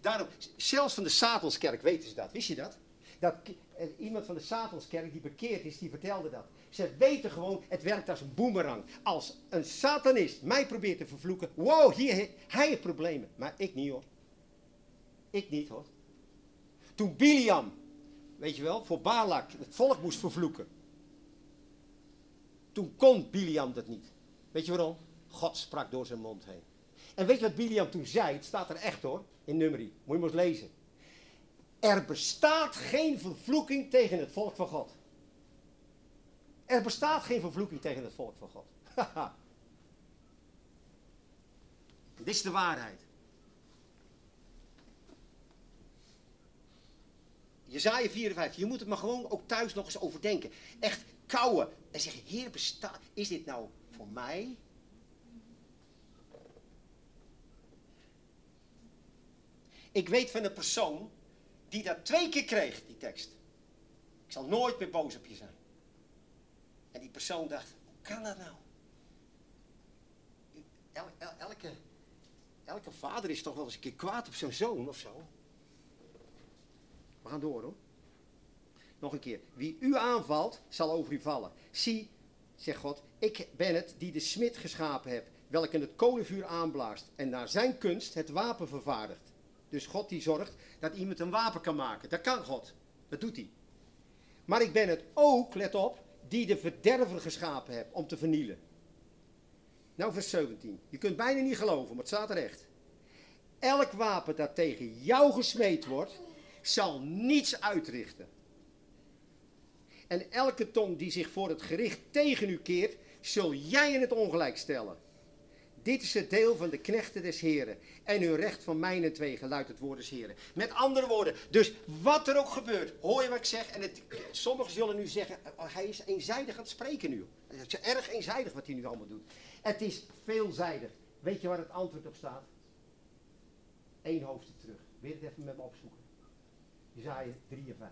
Daarom, zelfs van de Satanskerk weten ze dat. Wist je dat? Dat iemand van de Satanskerk die bekeerd is, die vertelde dat. Ze weten gewoon, het werkt als een boemerang. Als een satanist mij probeert te vervloeken, wow, hier, hij heeft problemen. Maar ik niet hoor. Ik niet hoor. Toen Biliam, weet je wel, voor Balak het volk moest vervloeken. Toen kon Biliam dat niet. Weet je waarom? God sprak door zijn mond heen. En weet je wat Biliam toen zei? Het staat er echt hoor, in nummerie. Moet je maar eens lezen. Er bestaat geen vervloeking tegen het volk van God. Er bestaat geen vervloeking tegen het volk van God. [laughs] Dit is de waarheid. Jezaja 54, je moet het maar gewoon ook thuis nog eens overdenken. Echt kouwen en zeggen, Heer, bestaat, is dit nou voor mij? Ik weet van een persoon die dat twee keer kreeg, die tekst. Ik zal nooit meer boos op je zijn. En die persoon dacht, hoe kan dat nou? El, elke, elke vader is toch wel eens een keer kwaad op zijn zoon of zo. We gaan door hoor. Nog een keer. Wie u aanvalt, zal over u vallen. Zie, zegt God, ik ben het die de smid geschapen heb, welke het kolenvuur aanblaast en naar zijn kunst het wapen vervaardigt. Dus God die zorgt dat iemand een wapen kan maken. Dat kan God. Dat doet hij. Maar ik ben het ook, let op, die de verderver geschapen heb om te vernielen. Nou, vers 17. Je kunt bijna niet geloven, maar het staat er echt. Elk wapen dat tegen jou gesmeed wordt, zal niets uitrichten. En elke tong die zich voor het gericht tegen u keert, zul jij in het ongelijk stellen. Dit is het deel van de knechten des Heren. En uw recht van mijnen twee luidt het woord des Heren. Met andere woorden, dus wat er ook gebeurt, hoor je wat ik zeg? En het, sommigen zullen nu zeggen, oh, hij is eenzijdig aan het spreken nu. Het is erg eenzijdig wat hij nu allemaal doet. Het is veelzijdig. Weet je waar het antwoord op staat? Eén hoofdstuk terug. Weer het even met me opzoeken. Isaiah 53.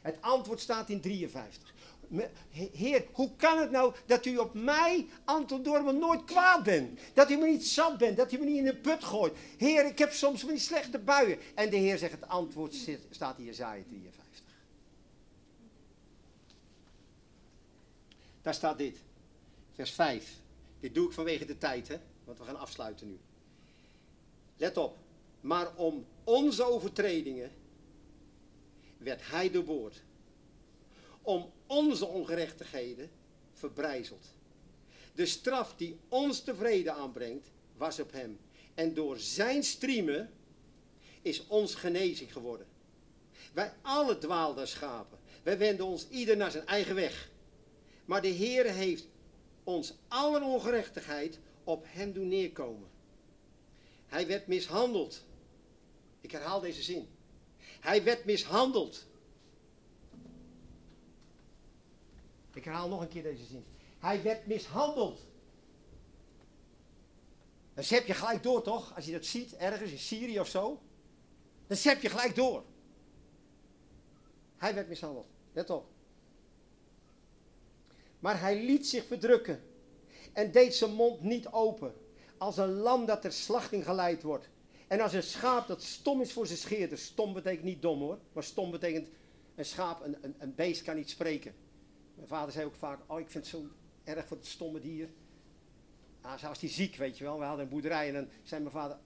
Het antwoord staat in 53. Heer, hoe kan het nou dat u op mij, Anton Dorman, nooit kwaad bent? Dat u me niet zat bent, dat u me niet in de put gooit. Heer, ik heb soms van die slechte buien. En de Heer zegt, het antwoord staat in Jezaja 53. Daar staat dit, vers 5. Dit doe ik vanwege de tijd, hè? want we gaan afsluiten nu. Let op, maar om onze overtredingen werd hij doorboord om onze ongerechtigheden verbrijzeld. De straf die ons tevreden aanbrengt, was op hem. En door zijn striemen is ons genezing geworden. Wij alle dwaalden schapen. Wij wenden ons ieder naar zijn eigen weg. Maar de Heer heeft ons alle ongerechtigheid op hem doen neerkomen. Hij werd mishandeld. Ik herhaal deze zin. Hij werd mishandeld Ik herhaal nog een keer deze zin. Hij werd mishandeld. Dan zet je gelijk door, toch? Als je dat ziet, ergens in Syrië of zo. Dan zet je gelijk door. Hij werd mishandeld. Let op. Maar hij liet zich verdrukken. En deed zijn mond niet open. Als een lam dat ter slachting geleid wordt. En als een schaap dat stom is voor zijn scheerder. Stom betekent niet dom hoor. Maar stom betekent een schaap, een, een, een beest kan niet spreken. Mijn vader zei ook vaak, oh ik vind het zo erg voor het stomme dier. Ah, zoals die ziek, weet je wel. We hadden een boerderij en dan zei mijn vader,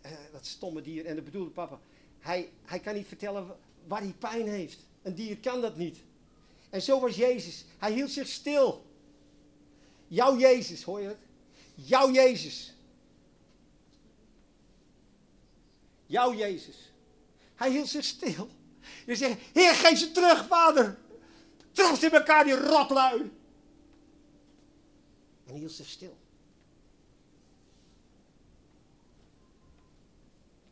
eh, dat stomme dier. En dat bedoelde papa. Hij, hij kan niet vertellen waar hij pijn heeft. Een dier kan dat niet. En zo was Jezus. Hij hield zich stil. Jouw Jezus, hoor je het? Jouw Jezus. Jouw Jezus. Hij hield zich stil. Je zegt, Heer, geef ze terug, vader. Ze in elkaar, die rotlui. En hield zich stil.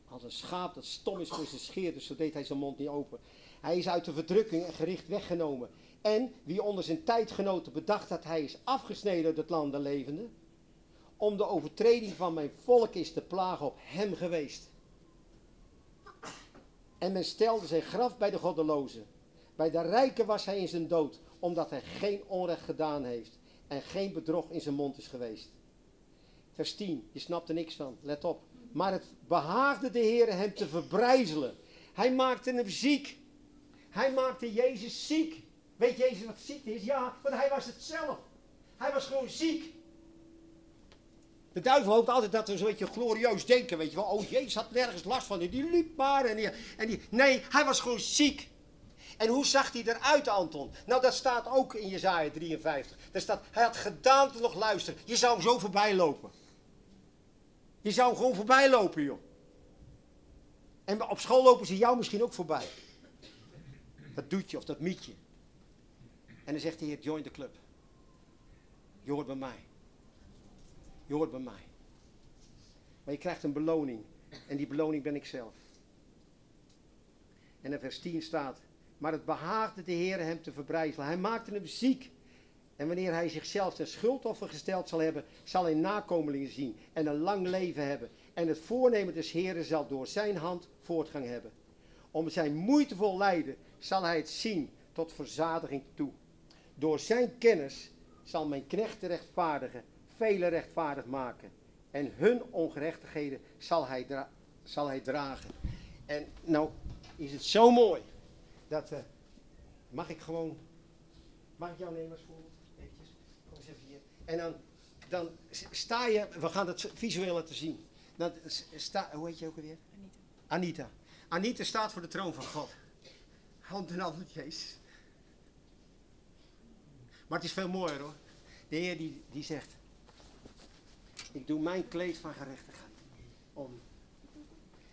Als een schaap dat stom is voor zijn scheer, dus zo deed hij zijn mond niet open. Hij is uit de verdrukking en gericht weggenomen. En wie onder zijn tijdgenoten bedacht dat hij is afgesneden uit het land der levenden, om de overtreding van mijn volk is te plagen op hem geweest. En men stelde zijn graf bij de goddelozen. Bij de rijken was hij in zijn dood, omdat hij geen onrecht gedaan heeft en geen bedrog in zijn mond is geweest. Vers 10, je snapt er niks van, let op. Maar het behaagde de Heer hem te verbrijzelen. Hij maakte hem ziek. Hij maakte Jezus ziek. Weet Jezus wat ziekte is? Ja, want hij was het zelf. Hij was gewoon ziek. De duivel hoopt altijd dat we zo'n beetje glorieus denken, weet je wel. Oh, Jezus had nergens last van. Die liep maar. En die, en die, nee, hij was gewoon ziek. En hoe zag hij eruit, Anton? Nou, dat staat ook in Jezaja 53. Daar staat, hij had gedaante nog luisteren. Je zou hem zo voorbij lopen. Je zou hem gewoon voorbij lopen, joh. En op school lopen ze jou misschien ook voorbij. Dat doet je of dat mietje. En dan zegt Heer, join the club. Je hoort bij mij. Je hoort bij mij. Maar je krijgt een beloning. En die beloning ben ik zelf. En in vers 10 staat, maar het behaagde de Heer hem te verbrijzelen. Hij maakte hem ziek. En wanneer hij zichzelf ten schuldoffer gesteld zal hebben, zal hij nakomelingen zien en een lang leven hebben. En het voornemen des Heeren zal door zijn hand voortgang hebben. Om zijn moeitevol lijden zal hij het zien tot verzadiging toe. Door zijn kennis zal mijn knechten rechtvaardigen, vele rechtvaardig maken. En hun ongerechtigheden zal hij, zal hij dragen. En nou is het zo mooi dat, uh, mag ik gewoon, mag ik jou nemen als voorbeeld? Kom eens even hier. En dan, dan sta je, we gaan het visueel laten zien. Dan sta, hoe heet je ook alweer? Anita. Anita. Anita staat voor de troon van God. Hand in hand met Jezus. Maar het is veel mooier hoor. De Heer die, die zegt, ik doe mijn kleed van gerechtigheid om.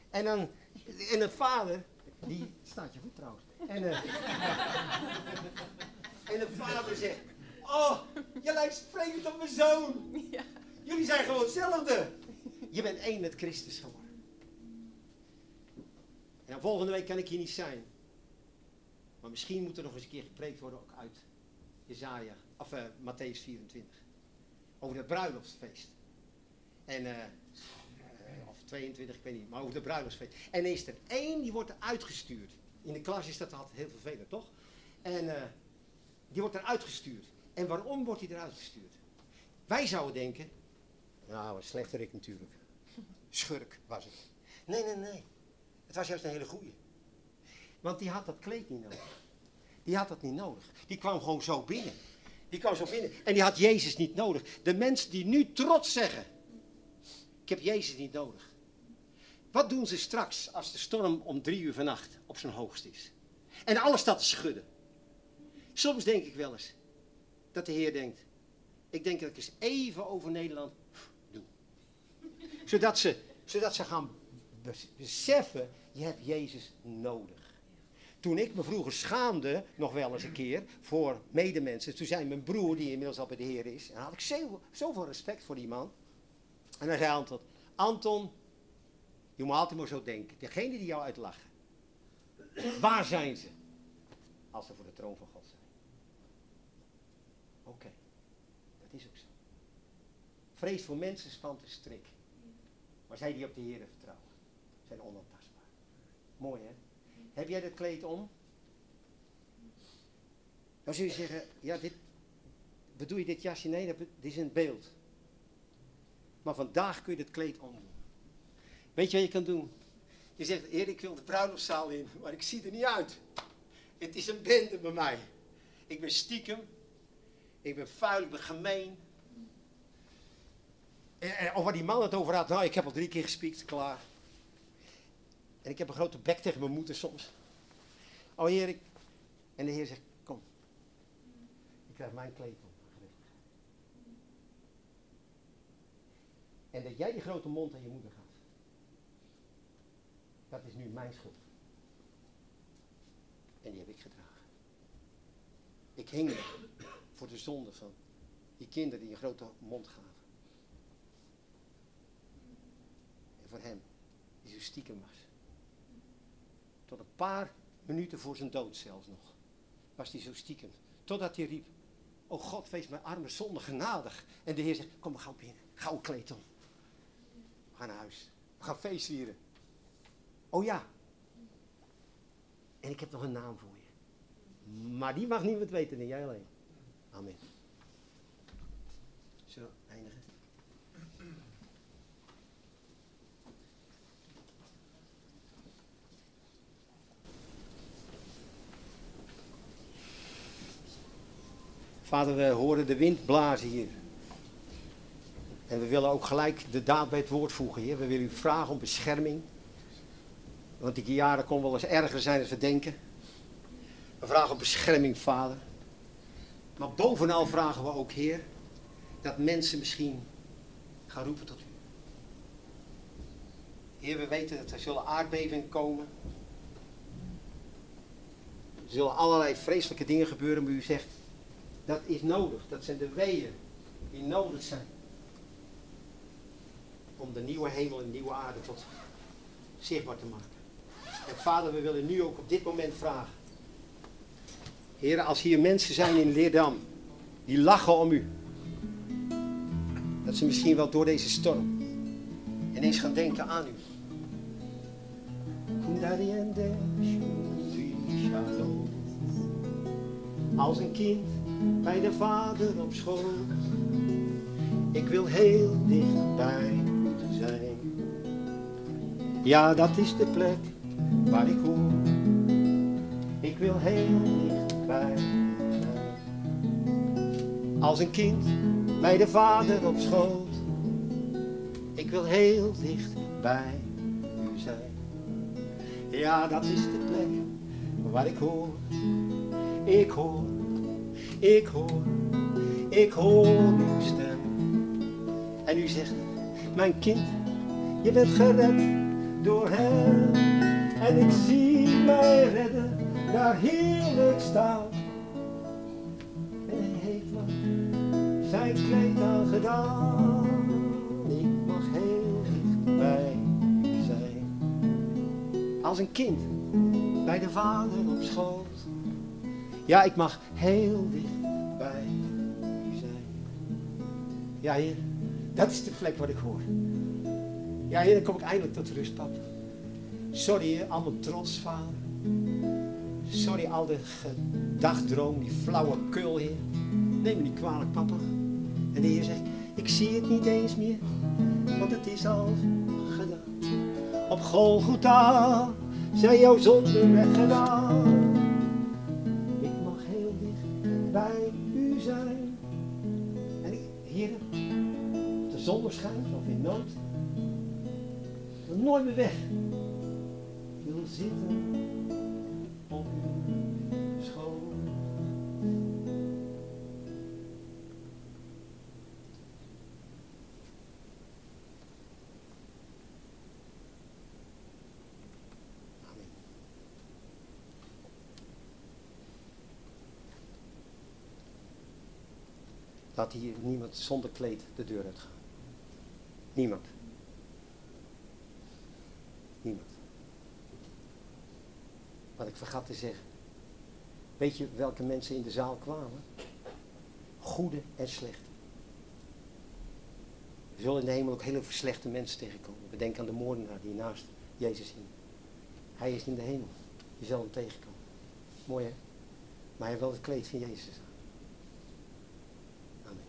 En dan, en een vader, die staat je goed trouwens. En, uh, [laughs] en een vader zegt, oh, je lijkt sprekend op mijn zoon. Ja. Jullie zijn gewoon hetzelfde. Je bent één met Christus geworden. En dan volgende week kan ik hier niet zijn. Maar misschien moet er nog eens een keer gepreekt worden ook uit Jezaja, of uh, Matthäus 24. Over het bruiloftsfeest. En, uh, of 22, ik weet niet, maar over de bruiloftsfeest. En is er één die wordt uitgestuurd. In de klas is dat altijd heel vervelend, toch? En uh, die wordt er uitgestuurd. En waarom wordt hij eruit gestuurd? Wij zouden denken, nou, een slechterik natuurlijk. Schurk was het. Nee, nee, nee. Het was juist een hele goeie. Want die had dat kleed niet nodig. Die had dat niet nodig. Die kwam gewoon zo binnen. Die kwam zo binnen. En die had Jezus niet nodig. De mensen die nu trots zeggen, ik heb Jezus niet nodig. Wat doen ze straks als de storm om drie uur vannacht op zijn hoogst is? En alles staat te schudden. Soms denk ik wel eens dat de Heer denkt, ik denk dat ik eens even over Nederland doe. Zodat ze, zodat ze gaan beseffen, je hebt Jezus nodig. Toen ik me vroeger schaamde, nog wel eens een keer, voor medemensen. Toen zei mijn broer, die inmiddels al bij de Heer is. En had ik zoveel, respect voor die man. En hij zei altijd, Anton, je moet altijd maar zo denken. Degene die jou uitlachen. Waar zijn ze? Als ze voor de troon van God zijn. Oké, dat is ook zo. Vrees voor mensen spant de strik. Maar zij die op de Heer vertrouwen, zijn onontastbaar. Mooi hè? Heb jij dat kleed om? Dan zul je zeggen, ja, dit, bedoel je dit jasje? Nee, dit is een beeld. Maar vandaag kun je het kleed omdoen. Weet je wat je kan doen? Je zegt, heer, ik wil de bruiloftszaal in, maar ik zie er niet uit. Het is een bende bij mij. Ik ben stiekem. Ik ben vuil, ik ben gemeen. En, of waar die man het over had, nou, ik heb al drie keer gespiekt, klaar. En ik heb een grote bek tegen mijn moeder soms. Oh Heer. En de Heer zegt, kom. Ik krijg mijn kleed op. En dat jij die grote mond aan je moeder gaat. Dat is nu mijn schuld. En die heb ik gedragen. Ik hing voor de zonde van die kinderen die een grote mond gaven. En voor hem, die zo stiekem was. Tot een paar minuten voor zijn dood zelfs nog. Was hij zo stiekem. Totdat hij riep, oh God, wees mijn arme zonde genadig. En de Heer zegt, kom maar gauw binnen. Gauw kleed om. We gaan naar huis. We gaan feest vieren. Oh ja. En ik heb nog een naam voor je. Maar die mag niemand weten, nee, jij alleen. Amen. Zo, eindigen. Vader, we horen de wind blazen hier. En we willen ook gelijk de daad bij het woord voegen, Heer. We willen u vragen om bescherming. Want die jaren kon wel eens erger zijn dan we denken. We vragen om bescherming, Vader. Maar bovenal vragen we ook, Heer, dat mensen misschien gaan roepen tot u. Heer, we weten dat er zullen aardbevingen komen. Er zullen allerlei vreselijke dingen gebeuren, maar u zegt, dat is nodig. Dat zijn de weeën die nodig zijn. Om de nieuwe hemel en nieuwe aarde tot zichtbaar te maken. Vader, we willen nu ook op dit moment vragen. Heren, als hier mensen zijn in Leerdam die lachen om u. Dat ze misschien wel door deze storm ineens gaan denken aan u. Als een kind bij de vader op schoot. Ik wil heel dicht bij u zijn. Ja, dat is de plek waar ik hoor. Ik wil heel dicht bij u zijn. Als een kind bij de vader op schoot. Ik wil heel dicht bij u zijn. Ja, dat is de plek waar ik hoor. Ik hoor, ik hoor, ik hoor uw stem. En u zegt, mijn kind, je bent gered door hem. En ik zie mij redden, daar heerlijk staan. En hij heeft me zijn kleed aangedaan. Ik mag heel dicht bij u zijn. Als een kind bij de vader op schoot. Ja, ik mag heel dicht bij u zijn. Ja, heer, dat is de plek waar ik hoor. Ja, heer, dan kom ik eindelijk tot rust, papa. Sorry, al mijn trots, vader. Sorry, al de gedagdroom, die flauwe kul, heer. Neem me niet kwalijk, papa. En de heer zegt, ik zie het niet eens meer, want het is al gedaan. Op Golgotha zijn jouw zonden weggedaan. Ik mag heel dicht bij u zijn. En hier, of de zon schijnt of in nood, nooit meer weg. Zitten op uw. Laat hier niemand zonder kleed de deur uitgaan. Niemand. Niemand. Wat ik vergat te zeggen. Weet je welke mensen in de zaal kwamen? Goede en slechte. We zullen in de hemel ook hele slechte mensen tegenkomen. We denken aan de moordenaar die naast Jezus hing. Hij is in de hemel. Je zal hem tegenkomen. Mooi hè? Maar hij wil wel het kleed van Jezus aan. Amen.